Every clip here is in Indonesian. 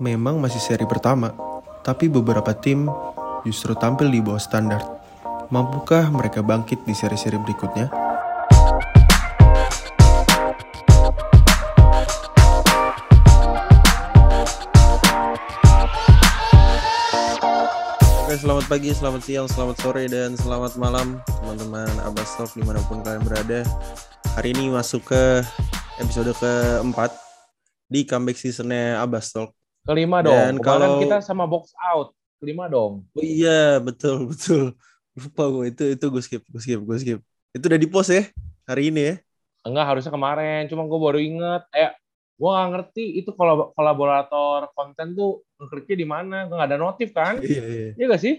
Memang masih seri pertama, tapi beberapa tim justru tampil di bawah standar. Mampukah mereka bangkit di seri-seri berikutnya? Oke, selamat pagi, selamat siang, selamat sore, dan selamat malam teman-teman Abbas Talk di mana pun kalian berada. Hari ini masuk ke episode keempat di comeback seasonnya Abbas. Kelima Dan dong. Kemarin kalau- kita sama box out. Kelima dong. Oh iya, betul, betul. Lupa gue, itu itu gue skip, gue skip, gue skip. Itu udah di post ya, hari ini ya. Enggak harusnya kemarin. Cuma gue baru inget. Eh, gue nggak ngerti itu kolab- kolaborator konten tuh ngekliknya di mana. Nggak ada notif kan? Iya, iya. Iya gak sih?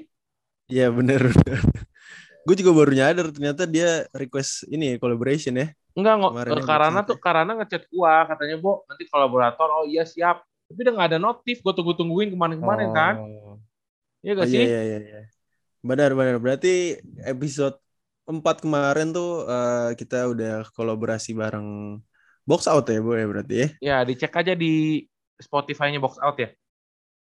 Iya, bener. gue juga baru nyadar ternyata dia request ini collaboration ya. Enggak, nggak. Karena tuh Karena ngechat gua katanya, "Bo, nanti kolaborator." Oh iya, siap. Tapi udah nggak ada notif. Gue tunggu-tungguin kemarin-kemarin kan. Oh. Iya Oh, gak iya, sih? iya, iya, iya. Benar, benar. Berarti episode 4 kemarin tuh eh, kita udah kolaborasi bareng Box Out ya, Bu ya berarti ya. Ya, dicek aja di Spotify-nya box out ya.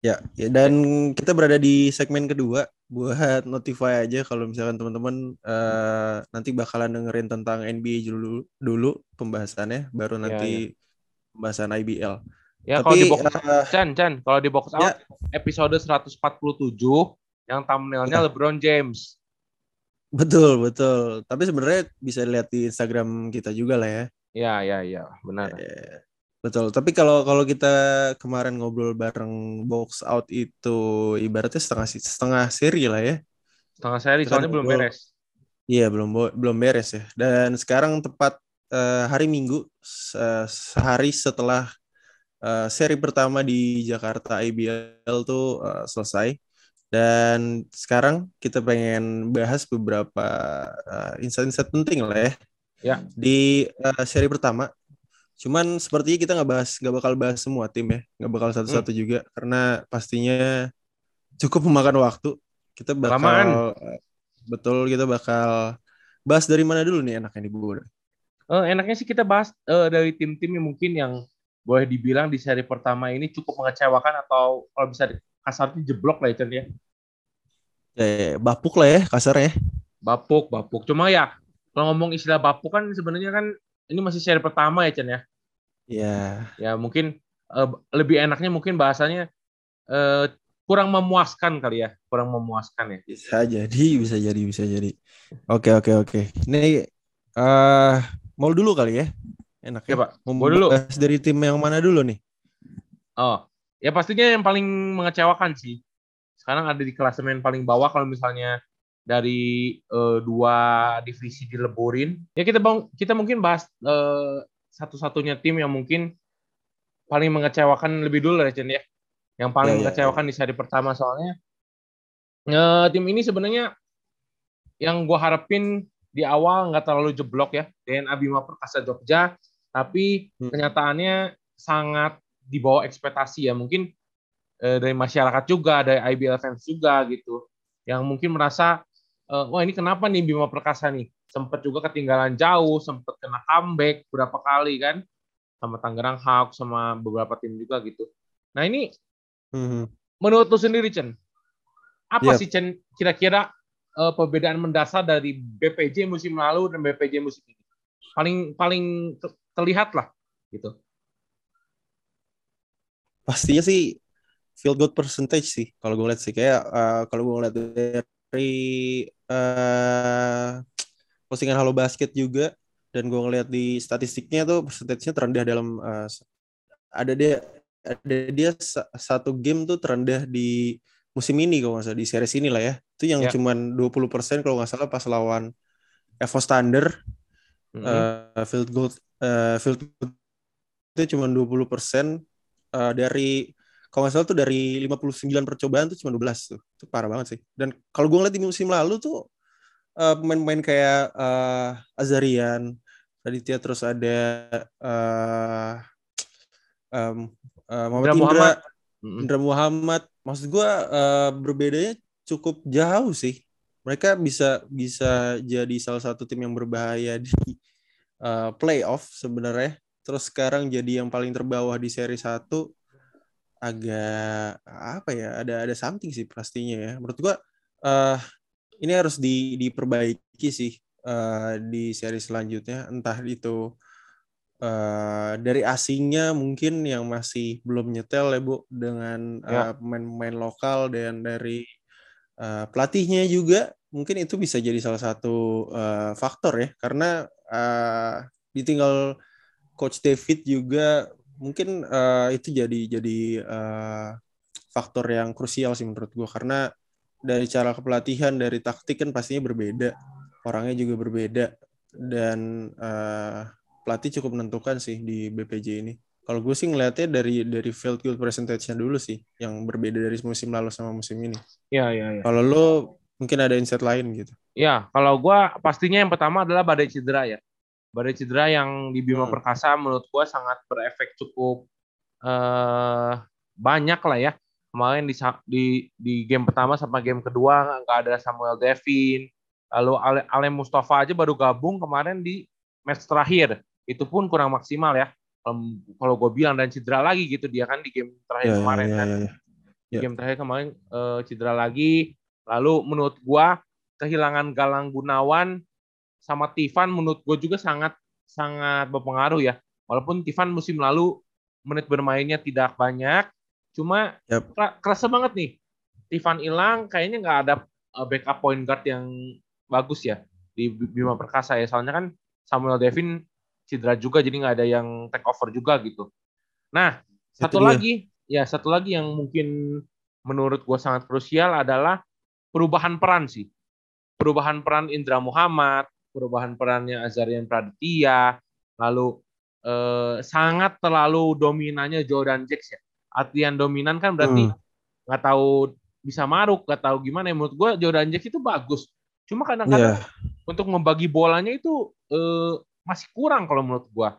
Ya, ya, dan kita berada di segmen kedua buat notify aja kalau misalkan teman-teman eh, nanti bakalan dengerin tentang NBA dulu dulu pembahasannya, baru Ya, nanti pembahasan IBL. Ya, kalau di box eh, Chan, Chan, kalau di box out Ya. episode 147 yang thumbnailnya Ya. LeBron James. betul, betul. Tapi sebenarnya bisa lihat di Instagram kita juga lah ya. Ya, ya, ya, benar. Eh, Betul. Tapi kalau kalau kita kemarin ngobrol bareng Box Out itu ibaratnya setengah setengah seri lah ya. Setengah seri Kita soalnya belum beres. Iya belum belum beres ya. Dan sekarang tepat eh, hari Minggu se- sehari setelah eh, seri pertama di Jakarta IBL tuh eh, selesai. Dan sekarang kita pengen bahas beberapa eh, insight-insight penting lah ya. Ya. Di eh, seri pertama. Cuman sepertinya kita nggak bahas nggak bakal bahas semua tim ya. Nggak bakal satu-satu Hmm. juga karena pastinya cukup memakan waktu. Kita bakal Kelamaan. eh, betul kita bakal bahas dari mana dulu nih enaknya nih Bu? Eh, enaknya sih kita bahas eh, dari tim-tim yang mungkin yang boleh dibilang di seri pertama ini cukup mengecewakan atau kalau bisa kasarnya jeblok lah ya Chan ya. Ya, ya, bapuk lah ya kasarnya. Bapuk, bapuk. Cuma ya kalau ngomong istilah bapuk kan sebenarnya kan ini masih seri pertama ya Chan ya. Ya, Ya mungkin eh, lebih enaknya mungkin bahasanya eh, kurang memuaskan kali ya, kurang memuaskan ya. bisa jadi, bisa jadi, bisa jadi. Oke, oke, oke. Ini eh mau dulu kali ya. Enaknya. Ya Pak, Mau Mau dulu. dari tim yang mana dulu nih? Oh, ya pastinya yang paling mengecewakan sih. Sekarang ada di klasemen paling bawah kalau misalnya dari eh, dua divisi dileburin. Ya kita bang, kita mungkin bahas eh, satu-satunya tim yang mungkin paling mengecewakan lebih dulu ya Chen ya. Yang paling Ya, ya, mengecewakan di seri pertama soalnya eh, tim ini sebenarnya yang gue harapin di awal nggak terlalu jeblok ya. DNA Bima Perkasa Jogja, tapi Hmm. kenyataannya sangat di bawah ekspektasi ya mungkin eh, dari masyarakat juga dari IBL fans juga gitu yang mungkin merasa eh, wah ini kenapa nih Bima Perkasa nih sempat juga ketinggalan jauh sempat kena comeback berapa kali kan sama Tangerang Hawks sama beberapa tim juga gitu nah ini Hmm. menurut lu sendiri Chen apa Yap. sih Chen kira-kira eh, perbedaan mendasar dari BPJ musim lalu dan BPJ musim ini paling paling terlihat lah gitu. Pastinya sih field goal percentage sih kalau gue lihat sih. Kayak eh, kalau gue lihat dari eh postingan Halo Basket juga dan gue ngeliat di statistiknya tuh persentasenya terendah dalam eh, ada dia ada dia sa- satu game tuh terendah di musim ini kalau nggak salah di series ini lah ya. Itu yang Ya. cuman 20% kalau nggak salah pas lawan Evo Standard Eh, field goal eh, field goal itu cuma 20 persen dari kalau nggak salah tuh dari 59 percobaan tuh cuma 12 tuh. Itu parah banget sih. Dan kalau gue ngeliat di musim lalu tuh eh, pemain-pemain kayak eh, Azarian Raditya terus ada eh em, eh, Muhammad Indra Indra. Muhammad. Indra Muhammad. Maksud gue eh, berbedanya cukup jauh sih. Mereka bisa bisa jadi salah satu tim yang berbahaya di eh, playoff sebenarnya. Terus sekarang jadi yang paling terbawah di seri 1 agak apa ya ada ada something sih pastinya ya. Menurut gua uh, ini harus di diperbaiki sih uh, di seri selanjutnya. Entah itu uh, dari asingnya mungkin yang masih belum nyetel ya bu dengan ya. uh, pemain-pemain lokal dan dari uh, pelatihnya juga. Mungkin itu bisa jadi salah satu uh, faktor ya. Karena uh, ditinggal coach David juga mungkin uh, itu jadi jadi uh, faktor yang krusial sih menurut gue karena dari cara kepelatihan dari taktik kan pastinya berbeda orangnya juga berbeda dan uh, pelatih cukup menentukan sih di BPJ ini kalau gue sih ngeliatnya dari dari field goal percentage dulu sih yang berbeda dari musim lalu sama musim ini. Iya iya. Ya. Kalau lo mungkin ada insight lain gitu. Iya kalau gue pastinya yang pertama adalah badai cedera ya badai cedera yang di Bima hmm. Perkasa menurut gue sangat berefek cukup uh, banyak lah ya. Kemarin di, di di game pertama sama game kedua nggak ada Samuel Devin, lalu Ale, Ale Mustafa aja baru gabung kemarin di match terakhir. Itu pun kurang maksimal ya. Kalau gue bilang dan cedera lagi gitu dia kan di game terakhir yeah, ya, kemarin yeah, kan. Yeah, yeah. Di game terakhir kemarin uh, cedera lagi. Lalu menurut gue kehilangan Galang Gunawan sama Tivan menurut gue juga sangat sangat berpengaruh ya. Walaupun Tivan musim lalu menit bermainnya tidak banyak, cuma yep. kerasa banget nih. Tivan hilang, kayaknya nggak ada eh, backup point guard yang bagus ya di Bima Perkasa ya. Soalnya kan Samuel Devin cedera juga, jadi nggak ada yang take over juga gitu. Nah, satu Itu lagi, dia. ya satu lagi yang mungkin menurut gue sangat krusial adalah perubahan peran sih. Perubahan peran Indra Muhammad, perubahan perannya Azarian Praditya, lalu eh, sangat terlalu dominannya Jordan Jacks ya. Artian dominan kan berarti hmm. nggak hmm. tahu bisa maruk, nggak tahu gimana. Menurut gue Jordan Jacks itu bagus. Cuma kadang-kadang yeah. untuk membagi bolanya itu eh, masih kurang kalau menurut gue.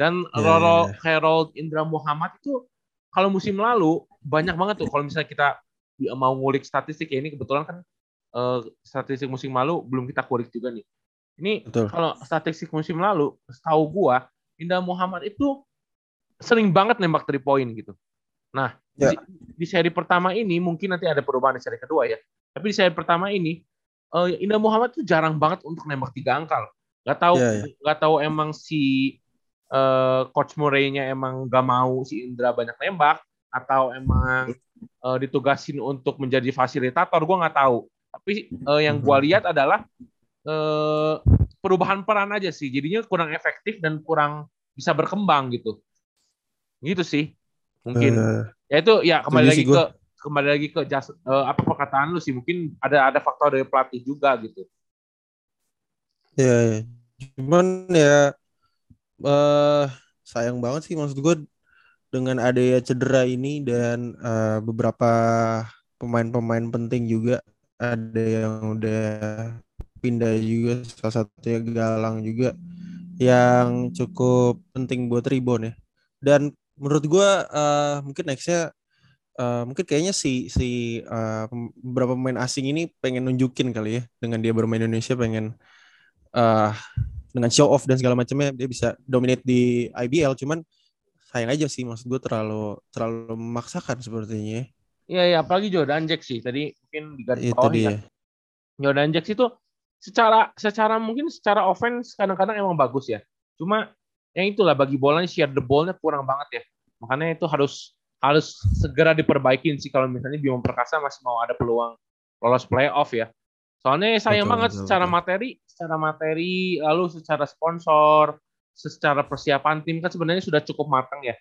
Dan yeah. Roro iya, iya. Harold Indra Muhammad itu kalau musim lalu banyak banget tuh kalau misalnya kita mau ngulik statistik ya ini kebetulan kan uh, statistik musim lalu belum kita kulik juga nih. Ini Betul. kalau statistik musim lalu, setahu gua, Indah Muhammad itu sering banget nembak three point gitu. Nah, ya. di, di seri pertama ini mungkin nanti ada perubahan di seri kedua ya. Tapi di seri pertama ini uh, Indah Muhammad itu jarang banget untuk nembak tiga angkal. Gak tahu ya, ya. gak tahu emang si uh, coach Murray-nya emang gak mau si Indra banyak nembak atau emang uh, ditugasin untuk menjadi fasilitator, gue nggak tahu. Tapi uh, yang gue hmm. lihat adalah eh, perubahan peran aja sih. Jadinya kurang efektif dan kurang bisa berkembang gitu. Gitu sih. Mungkin. Uh, ya itu ya kembali lagi ke kembali lagi ke just, uh, apa perkataan lu sih. Mungkin ada ada faktor dari pelatih juga gitu. Ya, ya. cuman ya uh, sayang banget sih maksud gue dengan adanya cedera ini dan uh, beberapa pemain-pemain penting juga ada yang udah pindah juga salah satunya Galang juga yang cukup penting buat rebound ya. Dan menurut gue uh, mungkin nextnya uh, mungkin kayaknya si si uh, beberapa pemain asing ini pengen nunjukin kali ya dengan dia bermain Indonesia pengen uh, dengan show off dan segala macamnya dia bisa dominate di IBL cuman sayang aja sih maksud gue terlalu terlalu memaksakan sepertinya. Iya ya apalagi Jordan Jack sih tadi mungkin di garis bawah ya. Jordan Jack itu secara secara mungkin secara offense kadang-kadang emang bagus ya. Cuma yang itulah bagi bolanya share the ball-nya kurang banget ya. Makanya itu harus harus segera diperbaikin sih kalau misalnya Bima Perkasa masih mau ada peluang lolos playoff ya. Soalnya sayang betul, banget betul, secara betul. materi, secara materi lalu secara sponsor, secara persiapan tim kan sebenarnya sudah cukup matang ya.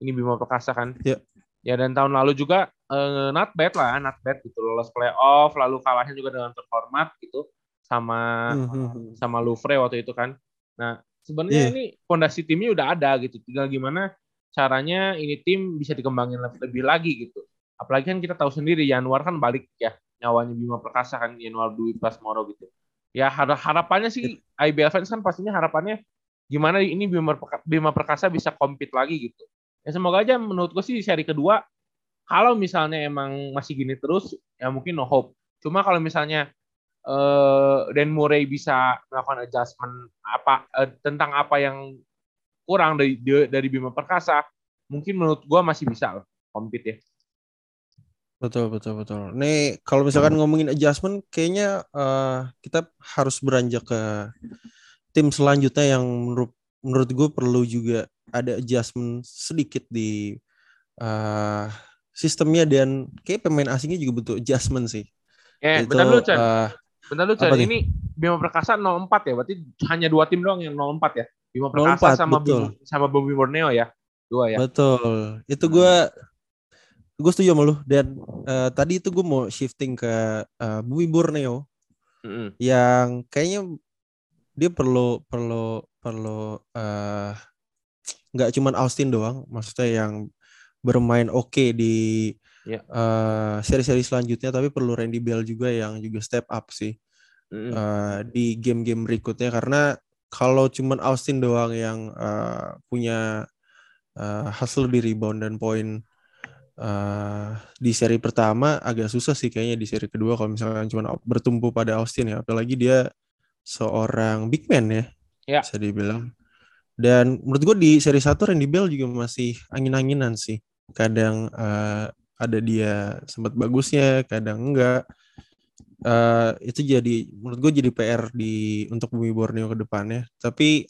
Ini Bima Perkasa kan. Ya. Ya dan tahun lalu juga uh, not bad lah, not bad gitu lolos playoff, lalu kalahnya juga dengan terhormat gitu sama mm-hmm. sama Louvre waktu itu kan. Nah, sebenarnya yeah. ini fondasi timnya udah ada gitu. Tinggal gimana caranya ini tim bisa dikembangin lebih, lebih lagi gitu. Apalagi kan kita tahu sendiri Januar kan balik ya nyawanya Bima Perkasa kan Januar Dwi Moro gitu. Ya harapannya sih IBL fans kan pastinya harapannya gimana ini Bima, Bima Perkasa bisa compete lagi gitu. Ya semoga aja menurut gue sih di seri kedua kalau misalnya emang masih gini terus ya mungkin no hope. Cuma kalau misalnya uh, Dan Murray bisa melakukan adjustment apa uh, tentang apa yang kurang dari dari Bima Perkasa, mungkin menurut gue masih bisa compete ya. Betul betul betul. Nih kalau misalkan ngomongin adjustment, kayaknya uh, kita harus beranjak ke tim selanjutnya yang menurut menurut gue perlu juga ada adjustment sedikit di uh, sistemnya dan kayak pemain asingnya juga butuh adjustment sih. Eh, Itu, bentar lu Chan. Uh, bentar lu Chan. Ini Bima Perkasa 04 ya, berarti hanya dua tim doang yang 04 ya. Bima Perkasa 04, sama betul. Bima, sama Bobby Borneo ya. Dua ya. Betul. Itu gue gue setuju sama lu dan uh, tadi itu gue mau shifting ke uh, Bumi Borneo mm-hmm. yang kayaknya dia perlu perlu perlu uh, nggak cuman Austin doang maksudnya yang bermain oke okay di yeah. Ya. uh, seri-seri selanjutnya tapi perlu Randy Bell juga yang juga step up sih mm-hmm. uh, di game-game berikutnya karena kalau cuman Austin doang yang uh, punya uh, hasil di rebound dan poin uh, di seri pertama agak susah sih kayaknya di seri kedua kalau misalkan cuma bertumpu pada Austin ya apalagi dia seorang big man ya, ya. bisa dibilang. Dan menurut gue di seri satu Randy Bell juga masih angin-anginan sih. Kadang uh, ada dia sempat bagusnya kadang enggak. Uh, itu jadi menurut gue jadi PR di untuk Bumi Borneo ke depannya. Tapi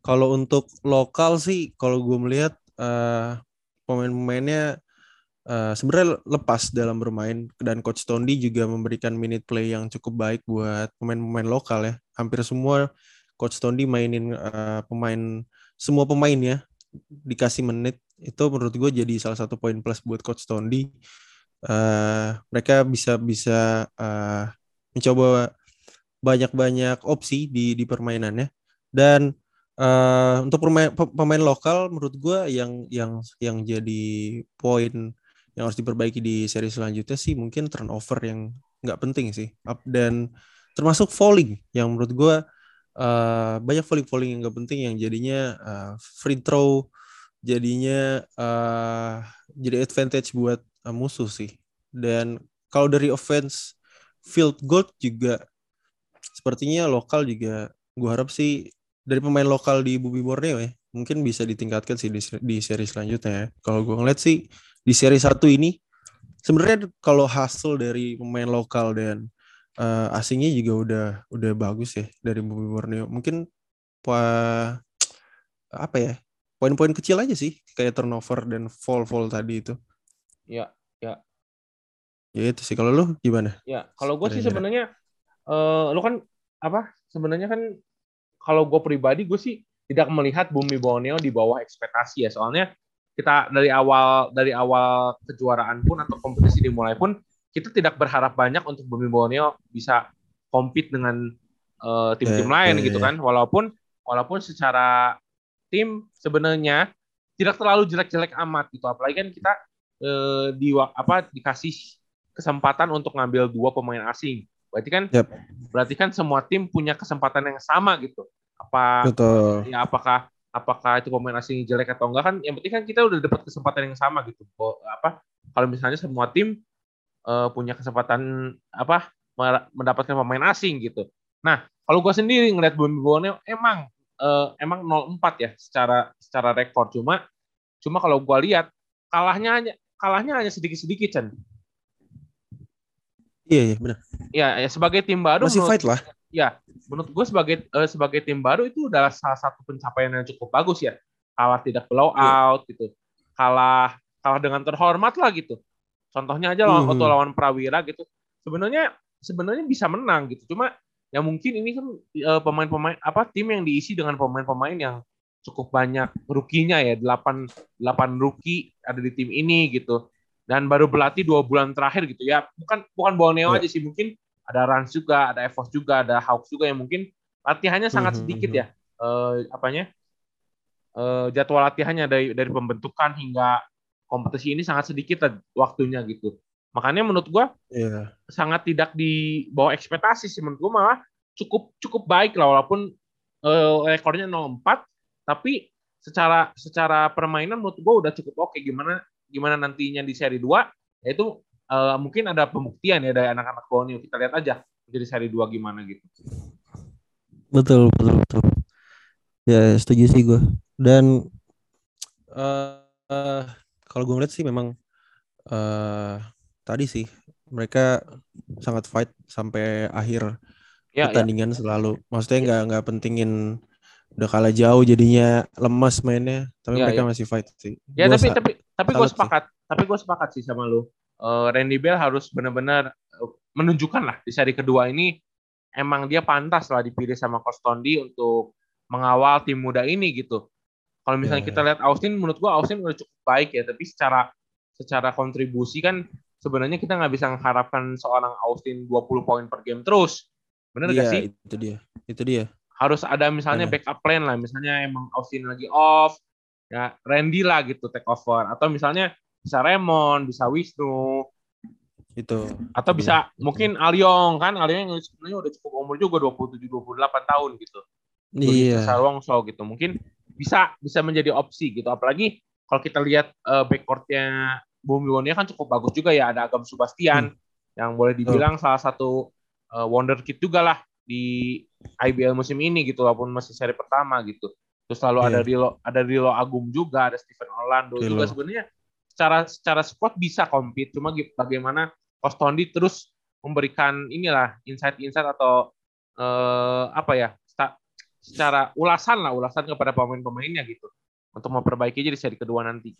kalau untuk lokal sih kalau gue melihat uh, pemain-pemainnya uh, sebenarnya lepas dalam bermain dan coach Tondi juga memberikan minute play yang cukup baik buat pemain-pemain lokal ya. Hampir semua coach Tondi mainin uh, pemain semua pemain ya dikasih menit itu menurut gue jadi salah satu poin plus buat coach Tondi. Uh, mereka bisa bisa uh, mencoba banyak-banyak opsi di di permainannya dan uh, untuk pemain pemain lokal menurut gue yang yang yang jadi poin yang harus diperbaiki di seri selanjutnya sih mungkin turnover yang nggak penting sih dan termasuk falling yang menurut gue uh, banyak falling falling yang nggak penting yang jadinya uh, free throw jadinya uh, jadi advantage buat uh, musuh sih dan kalau dari offense field goal juga sepertinya lokal juga gue harap sih dari pemain lokal di Bumi Borneo ya mungkin bisa ditingkatkan sih di, di seri selanjutnya ya. Kalau gue ngeliat sih di seri satu ini sebenarnya kalau hasil dari pemain lokal dan uh, asingnya juga udah udah bagus ya dari Bumi Borneo. Mungkin pa, apa ya poin-poin kecil aja sih kayak turnover dan fall-fall tadi itu. Ya, ya. Ya itu sih kalau lu gimana? Ya, kalau gue sih sebenarnya uh, lu kan apa? Sebenarnya kan kalau gue pribadi gue sih tidak melihat Bumi Borneo di bawah ekspektasi ya. Soalnya kita dari awal dari awal kejuaraan pun atau kompetisi dimulai pun kita tidak berharap banyak untuk Bumi Borneo bisa compete dengan uh, tim-tim uh, lain uh, gitu kan. Walaupun walaupun secara tim sebenarnya tidak terlalu jelek-jelek amat gitu. Apalagi kan kita uh, di apa dikasih kesempatan untuk ngambil dua pemain asing. Berarti kan yep. berarti kan semua tim punya kesempatan yang sama gitu. Apa Betul. ya apakah apakah itu pemain asing jelek atau enggak kan yang penting kan kita udah dapat kesempatan yang sama gitu. Apa kalau misalnya semua tim uh, punya kesempatan apa mendapatkan pemain asing gitu. Nah kalau gue sendiri ngeliat Bumi Borneo emang uh, emang 04 ya secara secara rekor. Cuma cuma kalau gue lihat kalahnya hanya kalahnya hanya sedikit sedikit Chen iya iya benar. Ya, ya sebagai tim baru masih menurut, fight lah ya menurut gue sebagai uh, sebagai tim baru itu adalah salah satu pencapaian yang cukup bagus ya kalah tidak blow iya. out yeah. gitu kalah kalah dengan terhormat lah gitu contohnya aja lawan mm. lawan Prawira gitu sebenarnya sebenarnya bisa menang gitu cuma ya mungkin ini kan uh, pemain-pemain apa tim yang diisi dengan pemain-pemain yang cukup banyak rukinya ya delapan delapan rookie ada di tim ini gitu dan baru berlatih dua bulan terakhir gitu ya bukan bukan Borneo yeah. aja sih mungkin ada Rans juga, ada Evos juga, ada Hawks juga yang mungkin latihannya sangat mhm, sedikit mhm. ya. Uh, apanya? Uh, jadwal latihannya dari dari pembentukan hingga kompetisi ini sangat sedikit waktunya gitu. Makanya menurut gua yeah. sangat tidak di bawah ekspektasi sih menurut gua malah cukup cukup baik lah walaupun uh, rekornya 04 tapi secara secara permainan menurut gua udah cukup oke gimana gimana nantinya di seri 2 yaitu uh, mungkin ada pembuktian ya dari anak-anak Borneo. Kita lihat aja jadi seri dua gimana gitu. Betul, betul, betul. Ya, setuju sih gue. Dan uh, uh, kalau gue ngeliat sih memang uh, tadi sih mereka sangat fight sampai akhir ya, ya. pertandingan ya. selalu. Maksudnya nggak ya. nggak pentingin udah kalah jauh jadinya lemas mainnya, tapi ya, mereka ya. masih fight sih. Ya gua tapi tapi tapi gue sepakat, sih. tapi gue sepakat sih sama lu. Uh, Randy Bell harus benar-benar uh, menunjukkan lah di seri kedua ini emang dia pantas lah dipilih sama Kostondi untuk mengawal tim muda ini gitu. Kalau misalnya yeah. kita lihat Austin, menurut gua Austin udah cukup baik ya, tapi secara secara kontribusi kan sebenarnya kita nggak bisa mengharapkan seorang Austin 20 poin per game terus. Bener yeah, gak sih? Itu dia. Itu dia. Harus ada misalnya yeah. backup plan lah. Misalnya emang Austin lagi off, ya Randy lah gitu take over. Atau misalnya bisa Raymond, bisa Wisnu. Itu. Atau bisa dia. mungkin Alyong kan. Alyong yang sebenarnya udah cukup umur juga 27-28 tahun gitu. Iya. Yeah. so gitu. Mungkin bisa bisa menjadi opsi gitu. Apalagi kalau kita lihat uh, backcourtnya Bumi Wonia kan cukup bagus juga ya. Ada Agam Subastian hmm. yang boleh dibilang oh. salah satu uh, wonder kid juga lah di IBL musim ini gitu walaupun masih seri pertama gitu. Terus lalu yeah. ada Rilo ada Rilo Agum juga, ada Stephen Orlando Rilo. juga sebenarnya secara secara squad bisa compete cuma bagaimana Kostondi terus memberikan inilah insight-insight atau uh, apa ya secara ulasan lah ulasan kepada pemain-pemainnya gitu untuk memperbaiki jadi seri kedua nanti.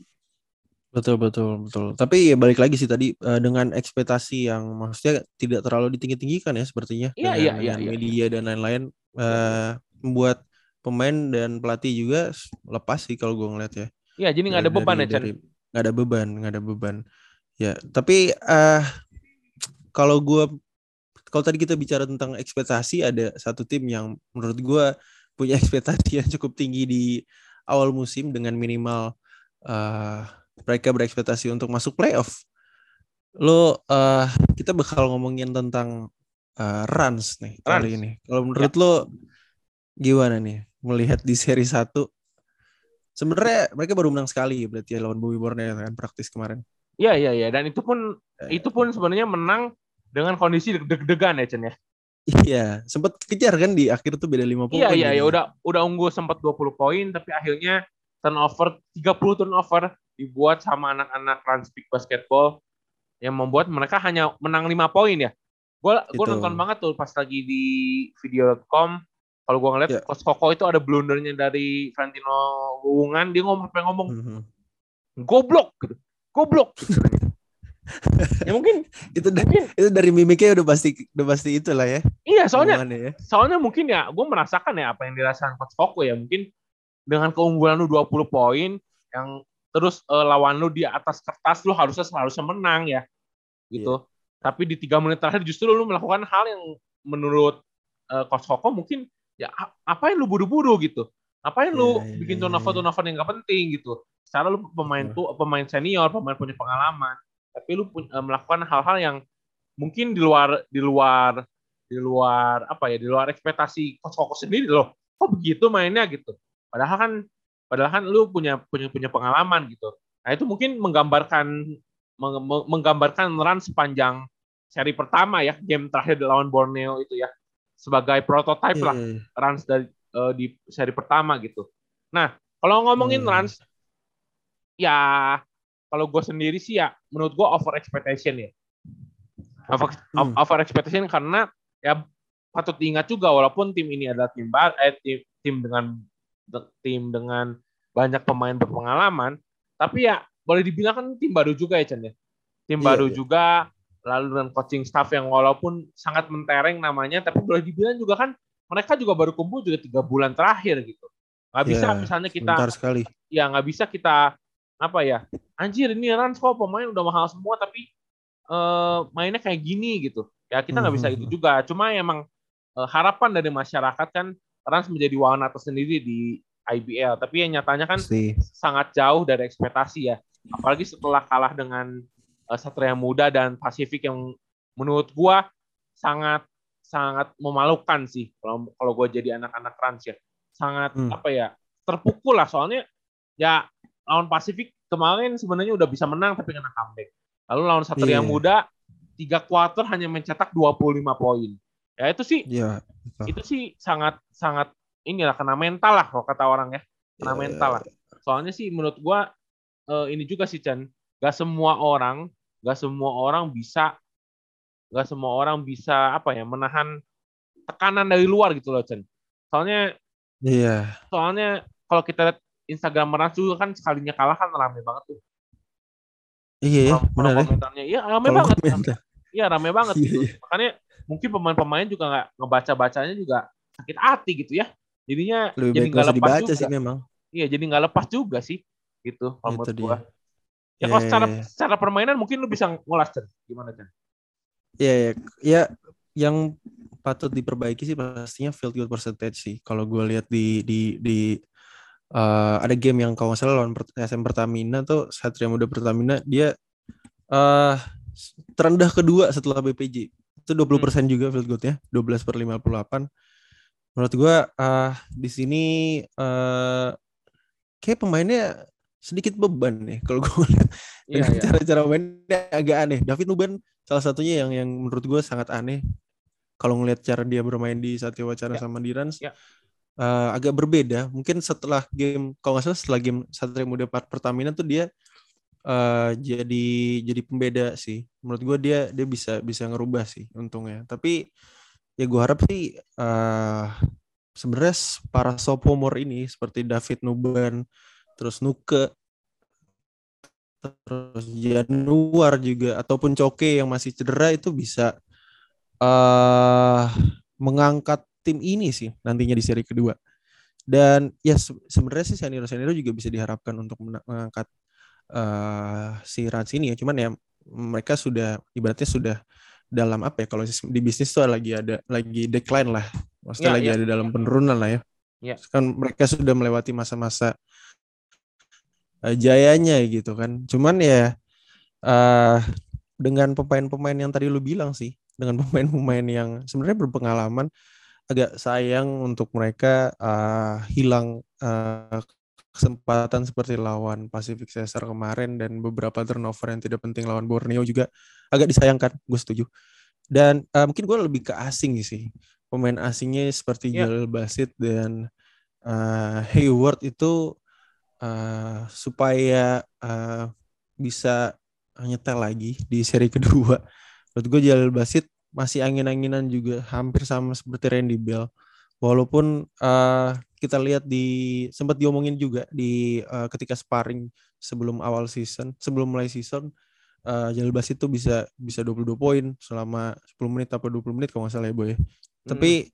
Betul betul betul. Tapi ya balik lagi sih tadi uh, dengan ekspektasi yang maksudnya tidak terlalu ditinggi-tinggikan ya sepertinya iya, dengan, iya, iya, iya. media dan lain-lain uh, membuat pemain dan pelatih juga lepas sih kalau gue ngeliat ya. Iya, jadi nggak ada beban dari, ya Chan. Nggak ada beban, nggak ada beban. Ya, tapi uh, kalau gue kalau tadi kita bicara tentang ekspektasi ada satu tim yang menurut gue punya ekspektasi yang cukup tinggi di awal musim dengan minimal uh, mereka berekspektasi untuk masuk playoff. Lo uh, kita bakal ngomongin tentang uh, runs nih runs. kali ini. Kalau menurut ya. lo gimana nih melihat di seri 1 Sebenarnya mereka baru menang sekali berarti ya lawan Bumi Borneo kan praktis kemarin. Iya iya iya dan itu pun ya. itu pun sebenarnya menang dengan kondisi deg-degan ya Chen ya. Iya, sempat kejar kan di akhir tuh beda 50 Iya iya iya udah udah unggul sempat 20 poin tapi akhirnya turnover 30 turnover dibuat sama anak-anak Transpeak Basketball yang membuat mereka hanya menang 5 poin ya. Gue gue nonton banget tuh pas lagi di video.com kalau gue ngeliat yeah. Coach Koko itu ada blundernya dari Valentino Wungan dia ngomong pengen ngomong mm -hmm. goblok gitu. Goblok gitu. ya mungkin itu mungkin, itu dari mimiknya udah pasti udah pasti itulah ya. Iya, soalnya ya. soalnya mungkin ya gue merasakan ya apa yang dirasakan coach Koko ya mungkin dengan keunggulan lu 20 poin yang terus uh, lawan lu di atas kertas lu harusnya seharusnya menang ya gitu. Yeah. Tapi di tiga menit terakhir justru lu melakukan hal yang menurut uh, Coach Koko mungkin ya apa yang lu buru-buru gitu. Apa yang lu yeah, yeah, bikin iya, turnover-turnover yang gak penting gitu. Secara lu pemain tuh pemain senior, pemain punya pengalaman, tapi lu pun, uh, melakukan hal-hal yang mungkin di luar di luar di luar apa ya di luar ekspektasi Coach Koko sendiri loh. Kok begitu mainnya gitu. Padahal kan padahal kan lu punya punya punya pengalaman gitu nah itu mungkin menggambarkan meng, menggambarkan run sepanjang seri pertama ya game terakhir lawan Borneo itu ya sebagai prototype yeah. lah runs dari uh, di seri pertama gitu nah kalau ngomongin hmm. runs ya kalau gue sendiri sih ya menurut gue over expectation ya over, hmm. over expectation karena ya patut diingat juga walaupun tim ini adalah tim bar eh, tim, tim dengan tim dengan banyak pemain berpengalaman, tapi ya boleh dibilang kan tim baru juga ya Chen ya. Tim iya, baru iya. juga, lalu dengan coaching staff yang walaupun sangat mentereng namanya, tapi boleh dibilang juga kan mereka juga baru kumpul juga tiga bulan terakhir gitu. Gak bisa yeah, misalnya kita, sekali. ya nggak bisa kita apa ya, anjir ini Rans kok pemain udah mahal semua tapi uh, mainnya kayak gini gitu. Ya kita nggak bisa hmm. itu juga. Cuma emang uh, harapan dari masyarakat kan Rans menjadi warna tersendiri di IBL. Tapi yang nyatanya kan Pasti. sangat jauh dari ekspektasi ya. Apalagi setelah kalah dengan Satria Muda dan Pasifik yang menurut gua sangat sangat memalukan sih kalau kalau gua jadi anak-anak Rans ya. Sangat hmm. apa ya? terpukul lah soalnya ya lawan Pasifik kemarin sebenarnya udah bisa menang tapi kena comeback. Lalu lawan Satria yeah. Muda tiga kuarter hanya mencetak 25 poin. Ya itu sih, yeah, itu sih sangat sangat inilah kena mental lah kalau kata orang ya kena yeah. mental lah soalnya sih menurut gua uh, ini juga sih Chan, gak semua orang, gak semua orang bisa, gak semua orang bisa apa ya menahan tekanan dari luar gitu loh Chan. Soalnya, iya. Yeah. Soalnya kalau kita lihat Instagram Meras juga kan sekalinya kalah kan rame banget tuh. Iya, ya, benar ya. Iya, rame banget. Iya, rame banget. Iya, gitu. iya. Makanya mungkin pemain-pemain juga nggak ngebaca-bacanya juga sakit hati gitu ya. Jadinya Lebih jadi nggak lepas juga. sih memang. Iya, jadi nggak lepas juga sih gitu kalau menurut gua. Ya kalau secara yeah. secara permainan mungkin lu bisa ngolah Chan. Gimana Chan? Iya, ya, ya yang patut diperbaiki sih pastinya field goal percentage sih. Kalau gue lihat di di di uh, ada game yang kalau nggak salah lawan SM Pertamina tuh Satria Muda Pertamina dia uh, terendah kedua setelah BPJ itu 20% hmm. juga field goalnya 12 per 58 menurut gue uh, di sini uh, kayak pemainnya sedikit beban nih kalau gue lihat yeah, yeah. cara-cara mainnya agak aneh David Nuban salah satunya yang yang menurut gue sangat aneh kalau ngelihat cara dia bermain di Satya Wacana yeah. sama di Rans yeah uh, agak berbeda. Mungkin setelah game kalau nggak salah setelah game Satria Muda Pertamina tuh dia uh, jadi jadi pembeda sih. Menurut gue dia dia bisa bisa ngerubah sih untungnya. Tapi ya gue harap sih uh, sebenarnya para sophomore ini seperti David Nuban, terus Nuke, terus Januar juga ataupun Coke yang masih cedera itu bisa uh, mengangkat tim ini sih nantinya di seri kedua. Dan ya se sebenarnya sih senior senior juga bisa diharapkan untuk mengangkat uh, si Rans ini ya. Cuman ya mereka sudah ibaratnya sudah dalam apa ya kalau di bisnis tuh lagi ada lagi decline lah. Maksudnya ya, lagi ya. ada dalam penurunan lah ya. ya. Kan mereka sudah melewati masa-masa uh, jayanya gitu kan. Cuman ya uh, dengan pemain-pemain yang tadi lu bilang sih, dengan pemain-pemain yang sebenarnya berpengalaman, agak sayang untuk mereka uh, hilang uh, kesempatan seperti lawan Pacific Caesar kemarin dan beberapa turnover yang tidak penting lawan Borneo juga agak disayangkan, gue setuju. Dan uh, mungkin gue lebih ke asing sih, pemain asingnya seperti yeah. Jalil Basit dan uh, Hayward itu uh, supaya uh, bisa nyetel lagi di seri kedua. Menurut gue Jalil Basit masih angin-anginan juga hampir sama seperti Randy Bell. Walaupun uh, kita lihat di sempat diomongin juga di uh, ketika sparring sebelum awal season, sebelum mulai season, uh, Jalil Bas itu bisa bisa 22 poin selama 10 menit atau 20 menit kalau nggak salah ya Boy. Hmm. Tapi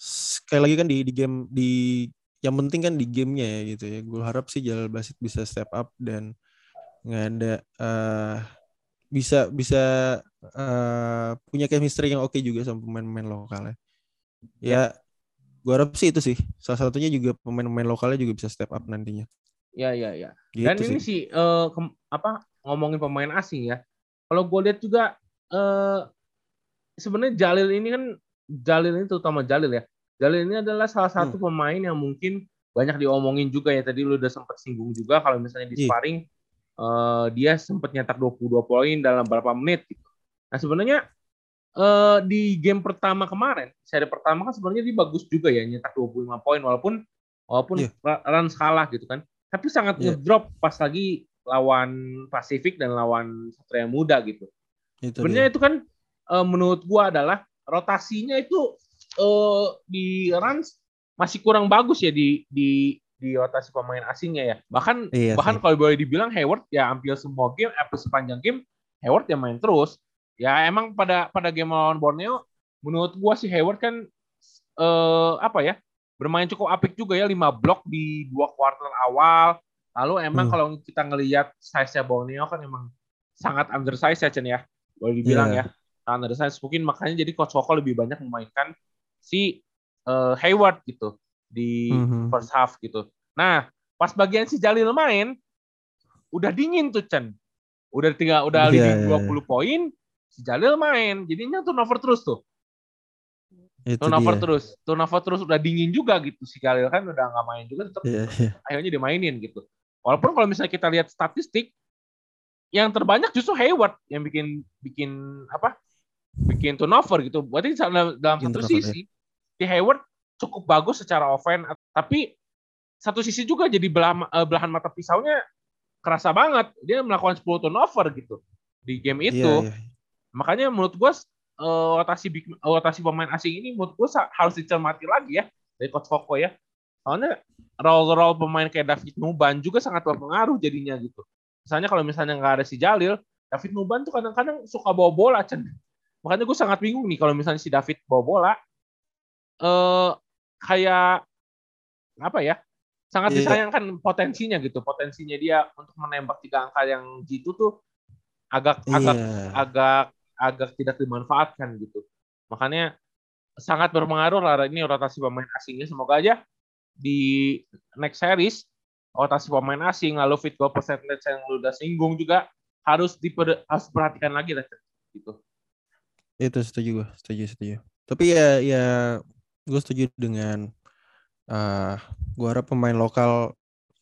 sekali lagi kan di di game di yang penting kan di gamenya ya gitu ya. Gue harap sih Jalil Basit bisa step up dan nggak ada uh, bisa bisa uh, punya chemistry yang oke okay juga sama pemain-pemain lokalnya. Ya, ya. gue harap sih itu sih. Salah satunya juga pemain-pemain lokalnya juga bisa step up nantinya. Ya, ya, ya. Gitu Dan ini sih uh, apa ngomongin pemain asing ya. Kalau gue lihat juga uh, sebenarnya Jalil ini kan Jalil ini terutama Jalil ya. Jalil ini adalah salah satu hmm. pemain yang mungkin banyak diomongin juga ya. Tadi lu udah sempat singgung juga kalau misalnya di iya. sparring uh, dia sempat nyetak 22 poin dalam beberapa menit gitu. Nah sebenarnya uh, di game pertama kemarin, seri pertama kan sebenarnya dia bagus juga ya nyetak 25 poin walaupun walaupun yeah. run kalah gitu kan. Tapi sangat yeah. ngedrop pas lagi lawan Pasifik dan lawan Satria Muda gitu. Itu sebenarnya dia. itu kan uh, menurut gua adalah rotasinya itu uh, di runs masih kurang bagus ya di di di rotasi pemain asingnya ya. Bahkan iya bahkan kalau boleh dibilang Hayward ya hampir semua game, apa sepanjang game Hayward yang main terus. Ya emang pada pada game lawan Borneo menurut gua sih Hayward kan eh, apa ya? bermain cukup apik juga ya lima blok di dua kuartal awal. Lalu emang hmm. kalau kita ngelihat size-nya Borneo kan emang sangat undersize ya Chen ya. Boleh dibilang yeah. ya. Undersize mungkin makanya jadi coach lebih banyak memainkan si uh, Hayward gitu di mm-hmm. first half gitu. Nah, pas bagian si Jalil main, udah dingin tuh Chen. Udah tinggal udah yeah, leading yeah, 20 yeah. poin, si Jalil main. Jadinya turnover terus tuh. Itu turnover dia. terus, turnover terus udah dingin juga gitu si Jalil kan udah nggak main juga tetap yeah, yeah. akhirnya dimainin gitu. Walaupun kalau misalnya kita lihat statistik yang terbanyak justru Hayward yang bikin bikin apa? Bikin turnover gitu. Berarti dalam, dalam satu sisi ya. si Hayward cukup bagus secara offense tapi satu sisi juga jadi belah, uh, belahan mata pisaunya kerasa banget dia melakukan 10 turnover gitu di game Iya, itu. iya. Makanya menurut gue uh, rotasi big- rotasi pemain asing ini menurut gue harus dicermati lagi ya dari coach Koko ya. Soalnya role-role pemain kayak David Nuban juga sangat berpengaruh jadinya gitu. Misalnya kalau misalnya nggak ada si Jalil, David Nuban tuh kadang-kadang suka bawa bola Cen. Makanya gue sangat bingung nih kalau misalnya si David bawa bola eh kayak apa ya? Sangat Iya. disayangkan potensinya gitu. Potensinya dia untuk menembak tiga angka yang jitu tuh agak agak Iya. agak agak tidak dimanfaatkan gitu. Makanya sangat berpengaruh lah ini rotasi pemain asingnya. Semoga aja di next series rotasi pemain asing lalu fit goal percentage yang lu udah singgung juga harus diper, harus diperhatikan lagi lah gitu. Itu setuju gue, setuju, setuju. Tapi ya, ya gue setuju dengan uh, gue harap pemain lokal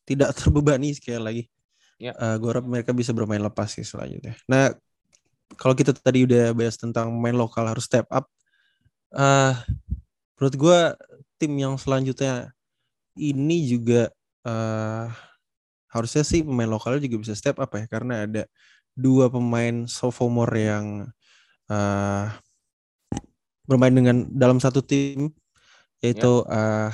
tidak terbebani sekali lagi. Ya. Uh, gue harap mereka bisa bermain lepas sih selanjutnya. Nah, kalau kita tadi udah bahas tentang pemain lokal harus step up, uh, menurut gue tim yang selanjutnya ini juga uh, harusnya sih pemain lokalnya juga bisa step up ya karena ada dua pemain sophomore yang uh, bermain dengan dalam satu tim yaitu uh,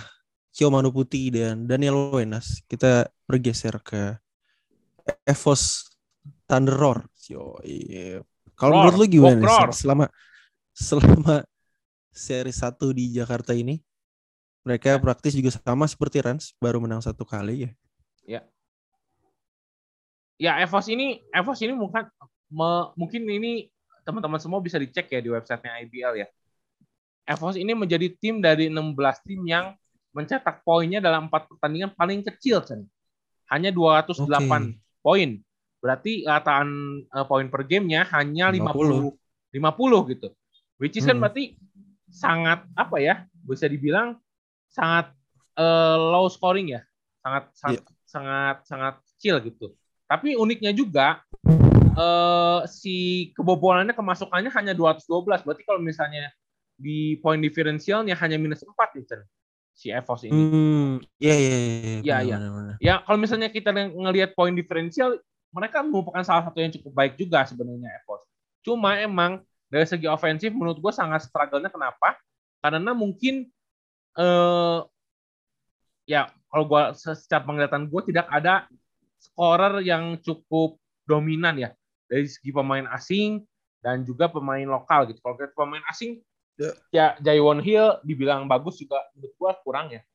Cio Manu Putih dan Daniel Wenas. Kita bergeser ke Evos Thunder Roar. Yo, iya. Kalau menurut lu gimana nih, selama selama seri satu di Jakarta ini? Mereka Ya. praktis juga sama seperti Rans, baru menang satu kali ya. Ya Evos ini Evos ini mungkin me- mungkin ini teman-teman semua bisa dicek ya di websitenya IBL ya. Evos ini menjadi tim dari 16 tim yang mencetak poinnya dalam empat pertandingan paling kecil, Chen. Hanya 208 Oke. poin. Berarti rataan eh, poin per gamenya hanya 50 50 gitu. Which is kan Hmm. berarti sangat apa ya? Bisa dibilang sangat eh, low scoring ya. Sangat sangat sangat sangat kecil gitu. Tapi uniknya juga eh si kebobolannya kemasukannya hanya 212. Berarti kalau misalnya di poin diferensialnya hanya minus 4 nih, Chen. Si Evos ini. Hmm, iya iya iya. Iya, iya. benar. Ya, kalau misalnya kita ng- ngelihat poin diferensial, mereka merupakan salah satu yang cukup baik juga sebenarnya Evos. Cuma emang dari segi ofensif menurut gue sangat struggle-nya kenapa? Karena mungkin eh ya kalau gue secara penglihatan gue tidak ada scorer yang cukup dominan ya dari segi pemain asing dan juga pemain lokal gitu. Kalau pemain asing Ya. ya Jaewon Hill dibilang bagus juga menurut gue kurang ya.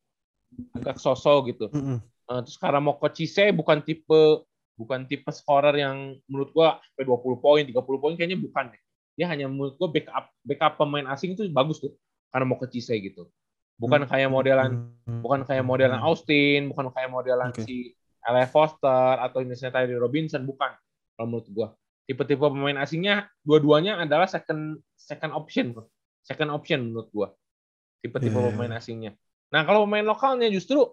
Agak sosok gitu. Mm-mm. Uh, terus karena Moko Chise bukan tipe bukan tipe scorer yang menurut gua sampai 20 poin, 30 poin kayaknya bukan deh. Dia hanya menurut gua backup backup pemain asing itu bagus tuh. Karena Moko Chise gitu. Bukan kayak modelan Hmm. bukan kayak modelan Austin, bukan kayak modelan Oke. si L.A. Foster atau misalnya Tyree Robinson bukan. Kalau menurut gua. Tipe-tipe pemain asingnya dua-duanya adalah second second option. Second option menurut gua. Tipe-tipe Iya. pemain asingnya. Nah, kalau pemain lokalnya justru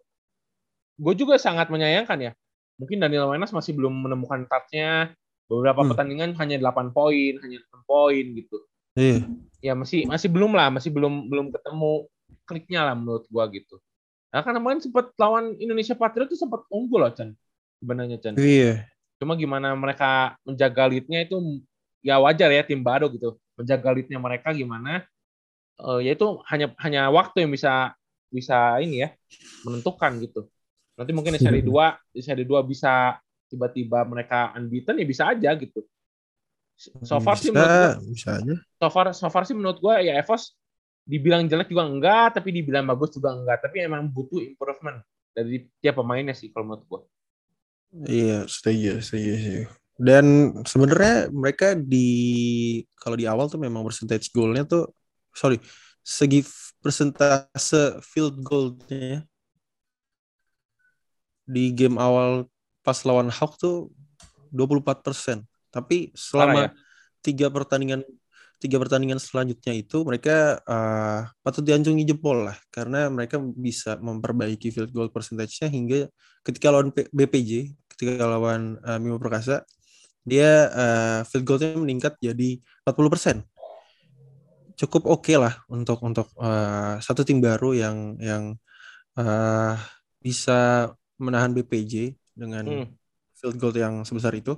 gue juga sangat menyayangkan ya. Mungkin Daniel Wenas masih belum menemukan touch-nya. Beberapa Hmm. pertandingan hanya 8 poin, hanya 6 poin gitu. Iya. Ya masih masih belum lah, masih belum belum ketemu kliknya lah menurut gua gitu. Nah, kan kemarin sempat lawan Indonesia Patriot itu sempat unggul loh, Chan. Sebenarnya, Chan. Iya. Cuma gimana mereka menjaga lead-nya itu ya wajar ya tim baru gitu. Menjaga lead-nya mereka gimana? Eh ya itu hanya hanya waktu yang bisa bisa ini ya menentukan gitu. Nanti mungkin di seri 2, di seri 2 bisa tiba-tiba mereka unbeaten ya bisa aja gitu. So far sih bisa, menurut gua, bisa aja. so far so far sih menurut gua ya Evos dibilang jelek juga enggak, tapi dibilang bagus juga enggak, tapi emang butuh improvement dari tiap pemainnya sih kalau menurut gua. Iya, setuju, setuju, setuju. Dan sebenarnya mereka di kalau di awal tuh memang percentage goalnya tuh sorry segi persentase field goalnya di game awal pas lawan Hawk tuh 24%. Tapi Parah ya. selama tiga pertandingan tiga pertandingan selanjutnya itu mereka eh, patut dianjungi jempol lah karena mereka bisa memperbaiki field goal percentage-nya hingga ketika lawan P- BPJ ketika lawan eh, Bima Perkasa dia eh, field goal-nya meningkat jadi 40%. Cukup oke lah untuk untuk eh, satu tim baru yang yang eh, bisa menahan BPJ dengan Hmm. field goal yang sebesar itu.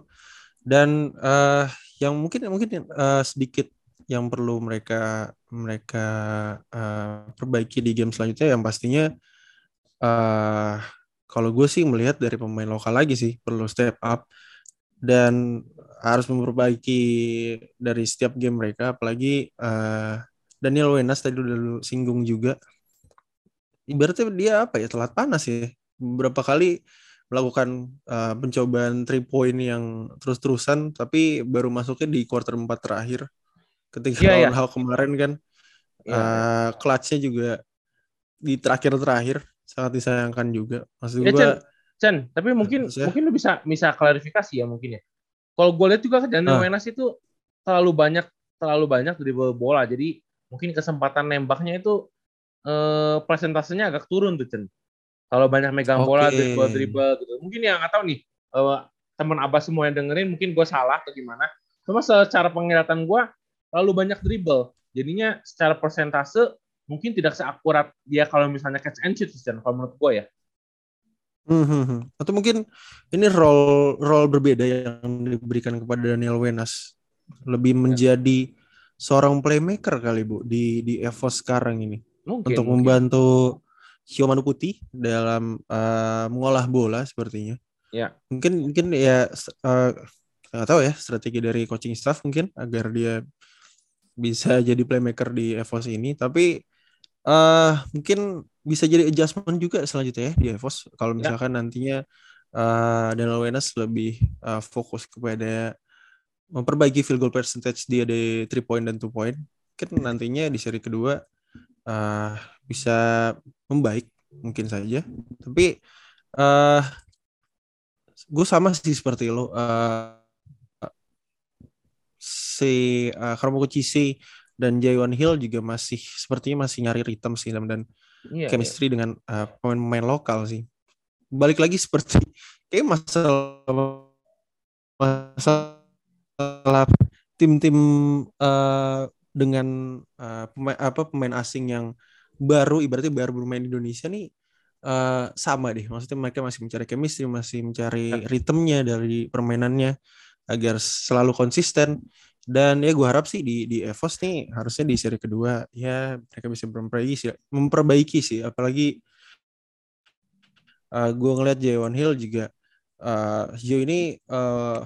Dan uh, yang mungkin mungkin uh, sedikit yang perlu mereka mereka uh, perbaiki di game selanjutnya yang pastinya uh, kalau gue sih melihat dari pemain lokal lagi sih perlu step up dan harus memperbaiki dari setiap game mereka apalagi uh, Daniel Wenas tadi udah singgung juga. Ibaratnya dia apa ya telat panas ya. Beberapa kali melakukan uh, pencobaan three point yang terus-terusan tapi baru masuknya di quarter 4 terakhir ketika yeah, lawan yeah. Hal kemarin kan yeah, uh, yeah. clutchnya juga di terakhir-terakhir sangat disayangkan juga maksud yeah, gue Chen, tapi mungkin ya. mungkin lu bisa bisa klarifikasi ya mungkin ya kalau gue lihat juga Daniel uh. Wenas itu terlalu banyak terlalu banyak dribble bola jadi mungkin kesempatan nembaknya itu eh, presentasenya agak turun tuh Chen kalau banyak megang okay. bola, dribble, dribble gitu. Mungkin yang nggak tahu nih, uh, teman Abah semua yang dengerin, mungkin gue salah atau gimana. Cuma secara penglihatan gue, terlalu banyak dribble. Jadinya secara persentase, mungkin tidak seakurat dia kalau misalnya catch and shoot, kalau menurut gue ya. Hmm, hmm, hmm. Atau mungkin ini role role berbeda yang diberikan kepada Daniel Wenas lebih ya. menjadi seorang playmaker kali bu di di Evo sekarang ini mungkin, untuk mungkin. membantu Sio Manu Putih dalam uh, mengolah bola sepertinya. Ya. Mungkin mungkin ya uh, nggak tahu ya strategi dari coaching staff mungkin agar dia bisa jadi playmaker di EVOS ini. Tapi uh, mungkin bisa jadi adjustment juga selanjutnya ya di EVOS kalau ya. misalkan ya. nantinya uh, Daniel Wenas lebih uh, fokus kepada memperbaiki field goal percentage dia di three point dan two point. Mungkin nantinya di seri kedua uh, bisa membaik mungkin saja tapi uh, gue sama sih seperti lo uh, si uh, Karmoko Cisi dan Jaywan Hill juga masih sepertinya masih nyari rhythm sih dan iya, chemistry iya. dengan uh, pemain-pemain lokal sih balik lagi seperti kayak masalah masalah tim-tim uh, dengan uh, pemain apa pemain asing yang baru ibaratnya baru bermain di Indonesia nih uh, sama deh. Maksudnya mereka masih mencari chemistry, masih mencari ya. ritmenya dari permainannya agar selalu konsisten. Dan ya gue harap sih di di Evos nih harusnya di seri kedua ya mereka bisa memperbaiki sih, memperbaiki sih. Apalagi uh, gue ngeliat Jaywan Hill juga uh, sejauh ini uh,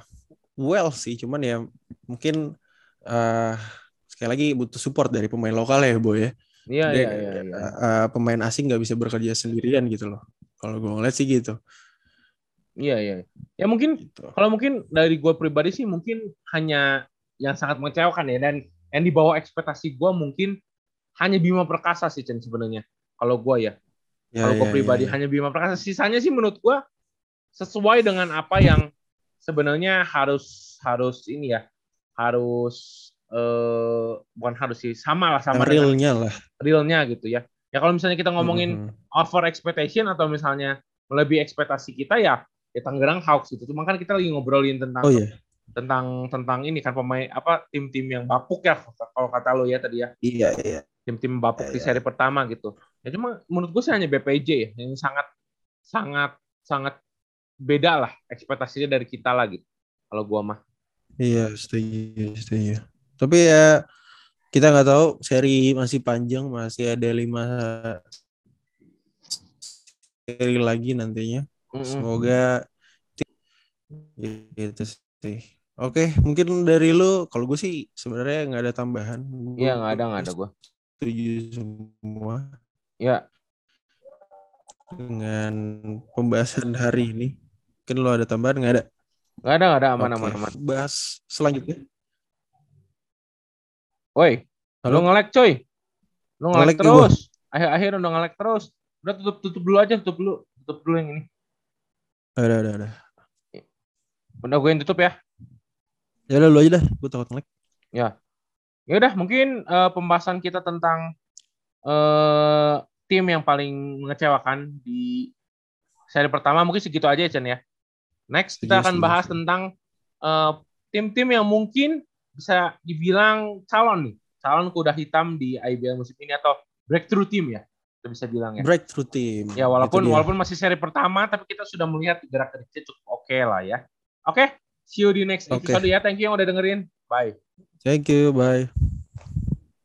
well sih, cuman ya mungkin uh, sekali lagi butuh support dari pemain lokal ya, Boy ya. Iya, iya, iya. Ya. Uh, pemain asing nggak bisa bekerja sendirian gitu loh. Kalau gue ngeliat sih gitu. Iya, iya. Ya mungkin gitu. kalau mungkin dari gue pribadi sih mungkin hanya yang sangat mengecewakan ya dan yang dibawa ekspektasi gue mungkin hanya Bima Perkasa sih Chen sebenarnya. Kalau gue ya. ya kalau gue ya, pribadi ya, ya. hanya Bima Perkasa. Sisanya sih menurut gue sesuai dengan apa yang sebenarnya harus harus ini ya harus eh, bukan harus sih sama lah sama realnya lah realnya gitu ya ya kalau misalnya kita ngomongin mm-hmm. over expectation atau misalnya lebih ekspektasi kita ya ya Tangerang Hawks gitu cuma kan kita lagi ngobrolin tentang oh, yeah. Tentang tentang ini kan pemain apa tim-tim yang bapuk ya kalau kata lo ya tadi ya iya iya tim-tim bapuk iya, di seri iya. pertama gitu ya cuma menurut gue sih hanya BPJ ya yang sangat sangat sangat beda lah ekspektasinya dari kita lagi kalau gua mah iya setuju setuju tapi ya kita nggak tahu seri masih panjang, masih ada lima seri lagi nantinya. Semoga gitu sih. Oke, mungkin dari lu, kalau gue sih sebenarnya nggak ada tambahan. Iya nggak ada nggak ada gue. Setuju semua. Ya. Dengan pembahasan hari ini, mungkin lo ada tambahan nggak ada? Nggak ada nggak ada aman Oke. aman aman. Bahas selanjutnya. Woi, lu ngelek coy. Lu ngelek terus. Akhir-akhir udah ngelek terus. Udah tutup tutup dulu aja, tutup dulu. Tutup dulu yang ini. Ada, ada, ada. Udah gue yang tutup ya. Ya udah lu aja dah, gue takut ngelek. Ya. Ya udah, mungkin uh, pembahasan kita tentang uh, tim yang paling mengecewakan di seri pertama mungkin segitu aja Chen ya. Next kita akan bahas tentang eh, tim-tim uh, yang mungkin bisa dibilang calon nih, calon kuda hitam di IBL musim ini atau breakthrough team ya. kita bisa bilang ya. Breakthrough team. Ya walaupun walaupun masih seri pertama, tapi kita sudah melihat gerak geriknya cukup oke okay lah ya. Oke, okay, see you di next episode okay. ya. Thank you yang udah dengerin. Bye. Thank you, bye.